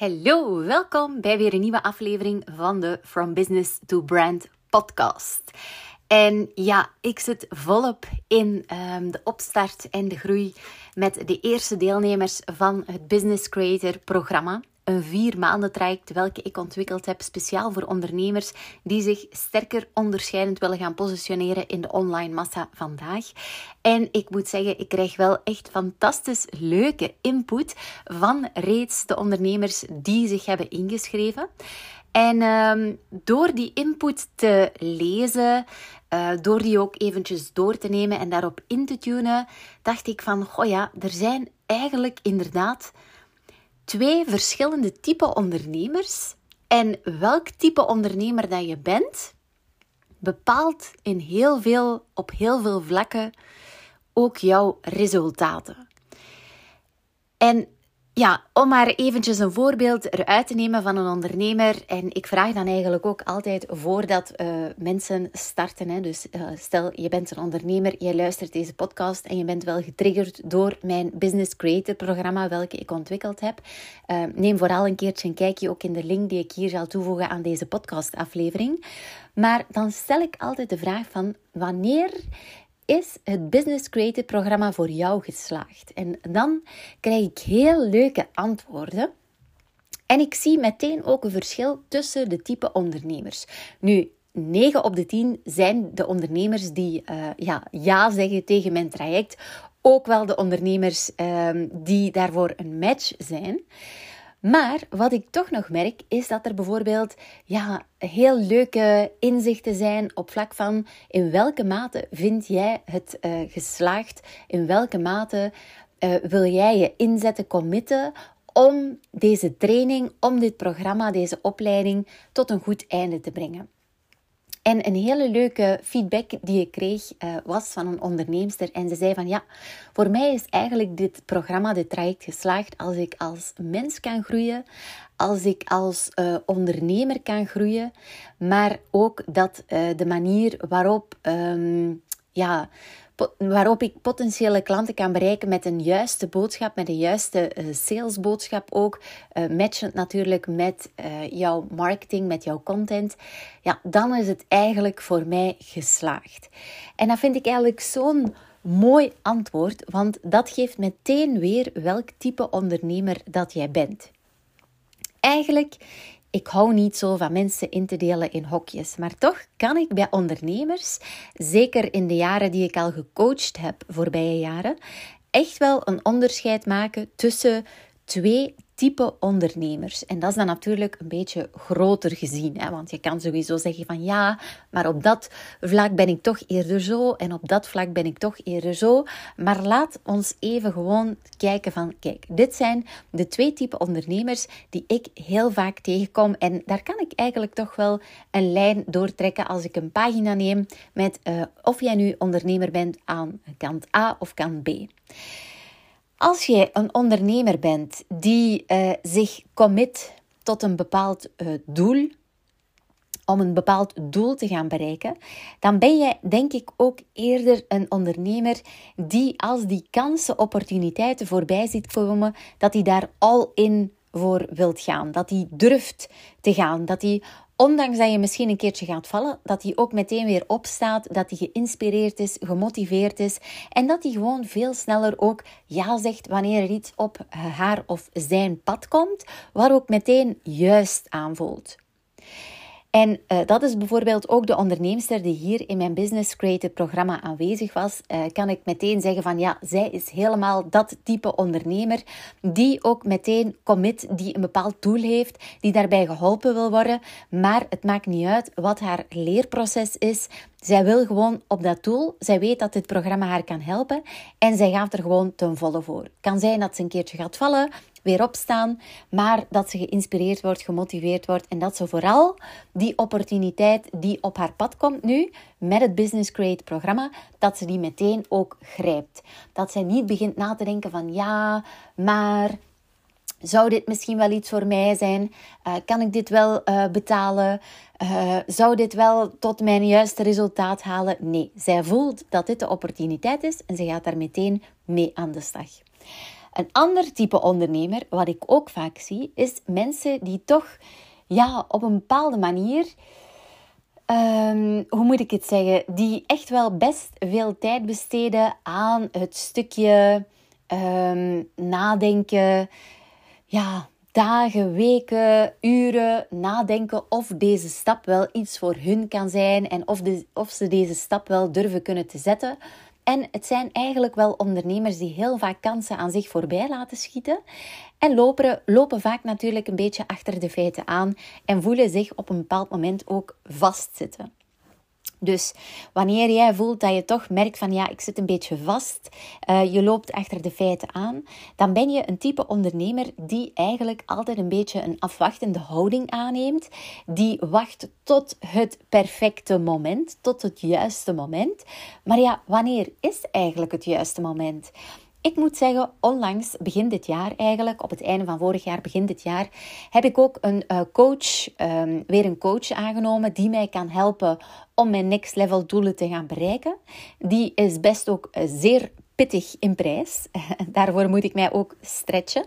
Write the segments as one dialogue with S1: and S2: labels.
S1: Hallo, welkom bij weer een nieuwe aflevering van de From Business to Brand podcast. En ja, ik zit volop in um, de opstart en de groei met de eerste deelnemers van het Business Creator programma een vier maanden traject welke ik ontwikkeld heb speciaal voor ondernemers die zich sterker onderscheidend willen gaan positioneren in de online massa vandaag. En ik moet zeggen, ik krijg wel echt fantastisch leuke input van reeds de ondernemers die zich hebben ingeschreven. En um, door die input te lezen, uh, door die ook eventjes door te nemen en daarop in te tunen, dacht ik van, goh ja, er zijn eigenlijk inderdaad twee verschillende type ondernemers. En welk type ondernemer dat je bent, bepaalt in heel veel, op heel veel vlakken ook jouw resultaten. En ja, om maar eventjes een voorbeeld eruit te nemen van een ondernemer. En ik vraag dan eigenlijk ook altijd voordat uh, mensen starten. Hè, dus uh, stel, je bent een ondernemer, je luistert deze podcast en je bent wel getriggerd door mijn Business Creator programma, welke ik ontwikkeld heb. Uh, neem vooral een keertje een kijkje ook in de link die ik hier zal toevoegen aan deze podcastaflevering. Maar dan stel ik altijd de vraag van wanneer is het Business Creative programma voor jou geslaagd? En dan krijg ik heel leuke antwoorden. En ik zie meteen ook een verschil tussen de type ondernemers. Nu, 9 op de 10 zijn de ondernemers die uh, ja, ja zeggen tegen mijn traject. Ook wel de ondernemers um, die daarvoor een match zijn. Maar wat ik toch nog merk, is dat er bijvoorbeeld ja, heel leuke inzichten zijn op vlak van in welke mate vind jij het uh, geslaagd, in welke mate uh, wil jij je inzetten, committen om deze training, om dit programma, deze opleiding tot een goed einde te brengen. En een hele leuke feedback die ik kreeg uh, was van een onderneemster. En ze zei van ja, voor mij is eigenlijk dit programma, dit traject geslaagd als ik als mens kan groeien, als ik als uh, ondernemer kan groeien, maar ook dat uh, de manier waarop um, ja, waarop ik potentiële klanten kan bereiken met een juiste boodschap, met een juiste uh, salesboodschap ook, uh, matchend natuurlijk met uh, jouw marketing, met jouw content, ja, dan is het eigenlijk voor mij geslaagd. En dat vind ik eigenlijk zo'n mooi antwoord, want dat geeft meteen weer welk type ondernemer dat jij bent. Eigenlijk ik hou niet zo van mensen in te delen in hokjes. Maar toch kan ik bij ondernemers, zeker in de jaren die ik al gecoacht heb, voorbije jaren, echt wel een onderscheid maken tussen twee type ondernemers. En dat is dan natuurlijk een beetje groter gezien. Hè? Want je kan sowieso zeggen van ja, maar op dat vlak ben ik toch eerder zo en op dat vlak ben ik toch eerder zo. Maar laat ons even gewoon kijken van kijk, dit zijn de twee type ondernemers die ik heel vaak tegenkom. En daar kan ik eigenlijk toch wel een lijn doortrekken als ik een pagina neem met uh, of jij nu ondernemer bent aan kant A of kant B. Als je een ondernemer bent die uh, zich commit tot een bepaald uh, doel, om een bepaald doel te gaan bereiken, dan ben je denk ik ook eerder een ondernemer die als die kansen, opportuniteiten voorbij ziet komen, dat hij daar all in voor wilt gaan. Dat hij durft te gaan. Dat hij ondanks dat je misschien een keertje gaat vallen, dat hij ook meteen weer opstaat, dat hij geïnspireerd is, gemotiveerd is en dat hij gewoon veel sneller ook ja zegt wanneer er iets op haar of zijn pad komt, waar ook meteen juist aanvoelt. En uh, dat is bijvoorbeeld ook de onderneemster die hier in mijn Business Creative programma aanwezig was. Uh, kan ik meteen zeggen van ja, zij is helemaal dat type ondernemer die ook meteen commit, die een bepaald doel heeft, die daarbij geholpen wil worden. Maar het maakt niet uit wat haar leerproces is. Zij wil gewoon op dat doel. Zij weet dat dit programma haar kan helpen. En zij gaat er gewoon ten volle voor. Kan zijn dat ze een keertje gaat vallen weer opstaan, maar dat ze geïnspireerd wordt, gemotiveerd wordt en dat ze vooral die opportuniteit die op haar pad komt nu met het Business Create programma, dat ze die meteen ook grijpt. Dat zij niet begint na te denken van ja, maar zou dit misschien wel iets voor mij zijn? Uh, kan ik dit wel uh, betalen? Uh, zou dit wel tot mijn juiste resultaat halen? Nee, zij voelt dat dit de opportuniteit is en ze gaat daar meteen mee aan de slag. Een ander type ondernemer, wat ik ook vaak zie, is mensen die toch ja, op een bepaalde manier, um, hoe moet ik het zeggen, die echt wel best veel tijd besteden aan het stukje um, nadenken. Ja, dagen, weken, uren nadenken of deze stap wel iets voor hun kan zijn en of, de, of ze deze stap wel durven kunnen te zetten. En het zijn eigenlijk wel ondernemers die heel vaak kansen aan zich voorbij laten schieten. En lopen, lopen vaak natuurlijk een beetje achter de feiten aan en voelen zich op een bepaald moment ook vastzitten. Dus wanneer jij voelt dat je toch merkt van ja, ik zit een beetje vast, uh, je loopt achter de feiten aan, dan ben je een type ondernemer die eigenlijk altijd een beetje een afwachtende houding aanneemt, die wacht tot het perfecte moment, tot het juiste moment. Maar ja, wanneer is eigenlijk het juiste moment? Ik moet zeggen, onlangs, begin dit jaar eigenlijk, op het einde van vorig jaar, begin dit jaar, heb ik ook een uh, coach, um, weer een coach aangenomen die mij kan helpen om mijn next level doelen te gaan bereiken. Die is best ook uh, zeer pittig in prijs. Daarvoor moet ik mij ook stretchen.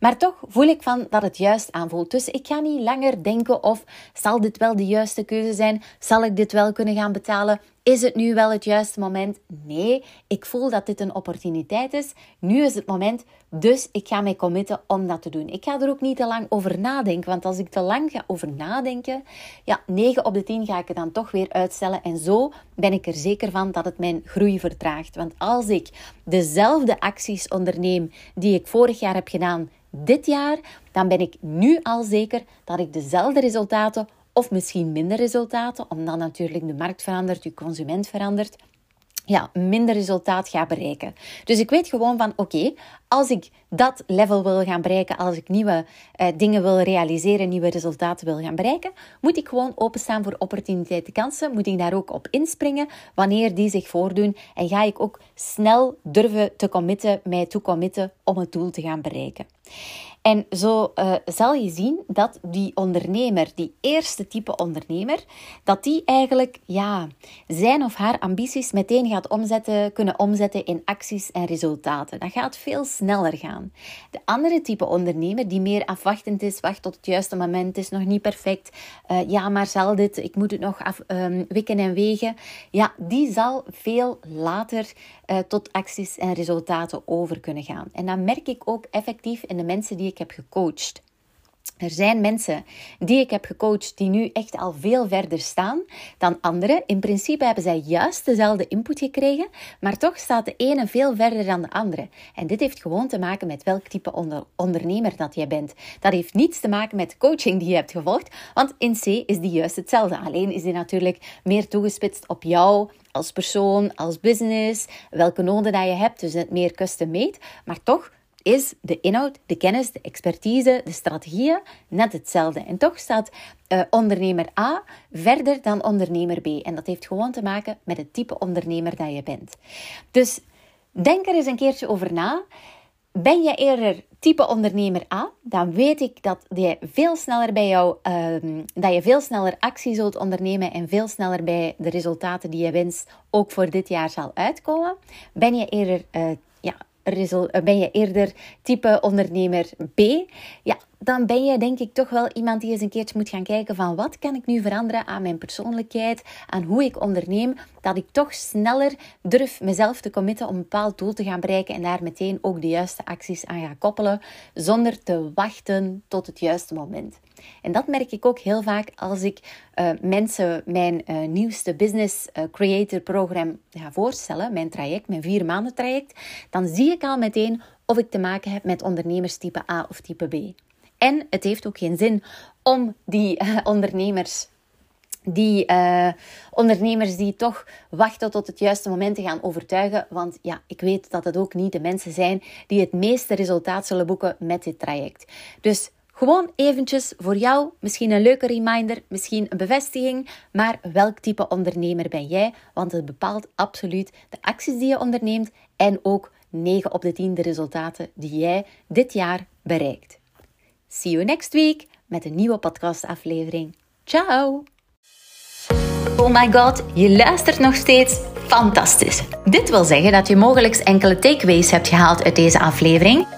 S1: Maar toch voel ik van dat het juist aanvoelt. Dus ik ga niet langer denken of zal dit wel de juiste keuze zijn? Zal ik dit wel kunnen gaan betalen? Is het nu wel het juiste moment? Nee, ik voel dat dit een opportuniteit is. Nu is het moment, dus ik ga mij committen om dat te doen. Ik ga er ook niet te lang over nadenken, want als ik te lang ga over nadenken, ja, 9 op de 10 ga ik het dan toch weer uitstellen. En zo ben ik er zeker van dat het mijn groei vertraagt. Want als ik dezelfde acties onderneem die ik vorig jaar heb gedaan, dit jaar, dan ben ik nu al zeker dat ik dezelfde resultaten of misschien minder resultaten, omdat natuurlijk de markt verandert, je consument verandert, ja, minder resultaat ga bereiken. Dus ik weet gewoon van oké, als ik dat level wil gaan bereiken, als ik nieuwe uh, dingen wil realiseren, nieuwe resultaten wil gaan bereiken, moet ik gewoon openstaan voor opportuniteiten, kansen. Moet ik daar ook op inspringen wanneer die zich voordoen. En ga ik ook snel durven te committen, mij toe committen om het doel te gaan bereiken. En zo uh, zal je zien dat die ondernemer, die eerste type ondernemer, dat die eigenlijk ja, zijn of haar ambities meteen gaat omzetten, kunnen omzetten in acties en resultaten. Dat gaat veel sneller gaan. De andere type ondernemer, die meer afwachtend is, wacht tot het juiste moment, is nog niet perfect. Uh, ja, maar zal dit, ik moet het nog af, um, wikken en wegen. Ja, die zal veel later uh, tot acties en resultaten over kunnen gaan. En dat merk ik ook effectief in de mensen die ik heb gecoacht. Er zijn mensen die ik heb gecoacht die nu echt al veel verder staan dan anderen. In principe hebben zij juist dezelfde input gekregen, maar toch staat de ene veel verder dan de andere. En dit heeft gewoon te maken met welk type onder ondernemer dat jij bent. Dat heeft niets te maken met de coaching die je hebt gevolgd, want in C is die juist hetzelfde. Alleen is die natuurlijk meer toegespitst op jou als persoon, als business, welke noden dat je hebt, dus het meer custom made, maar toch is de inhoud, de kennis, de expertise, de strategieën net hetzelfde. En toch staat uh, ondernemer A verder dan ondernemer B. En dat heeft gewoon te maken met het type ondernemer dat je bent. Dus denk er eens een keertje over na. Ben je eerder type ondernemer A, dan weet ik dat je veel sneller bij jou, uh, dat je veel sneller actie zult ondernemen en veel sneller bij de resultaten die je wenst ook voor dit jaar zal uitkomen. Ben je eerder uh, eh, ben je eerder type ondernemer B? Ja, dan ben je denk ik toch wel iemand die eens een keertje moet gaan kijken van wat kan ik nu veranderen aan mijn persoonlijkheid, aan hoe ik onderneem, dat ik toch sneller durf mezelf te committen om een bepaald doel te gaan bereiken en daar meteen ook de juiste acties aan ga koppelen, zonder te wachten tot het juiste moment. En dat merk ik ook heel vaak als ik uh, mensen mijn uh, nieuwste Business uh, Creator programma ga voorstellen, mijn traject, mijn vier maanden traject, dan zie ik al meteen of ik te maken heb met ondernemers type A of type B. En het heeft ook geen zin om die ondernemers die ondernemers die toch wachten tot het juiste moment te gaan overtuigen. Want ja, ik weet dat het ook niet de mensen zijn die het meeste resultaat zullen boeken met dit traject. Dus gewoon eventjes voor jou, misschien een leuke reminder, misschien een bevestiging, maar welk type ondernemer ben jij? Want het bepaalt absoluut de acties die je onderneemt en ook 9 op de 10 de resultaten die jij dit jaar bereikt. See you next week met een nieuwe podcastaflevering. Ciao! Oh my god, je luistert nog steeds? Fantastisch! Dit wil zeggen dat je mogelijk enkele takeaways hebt gehaald uit deze aflevering.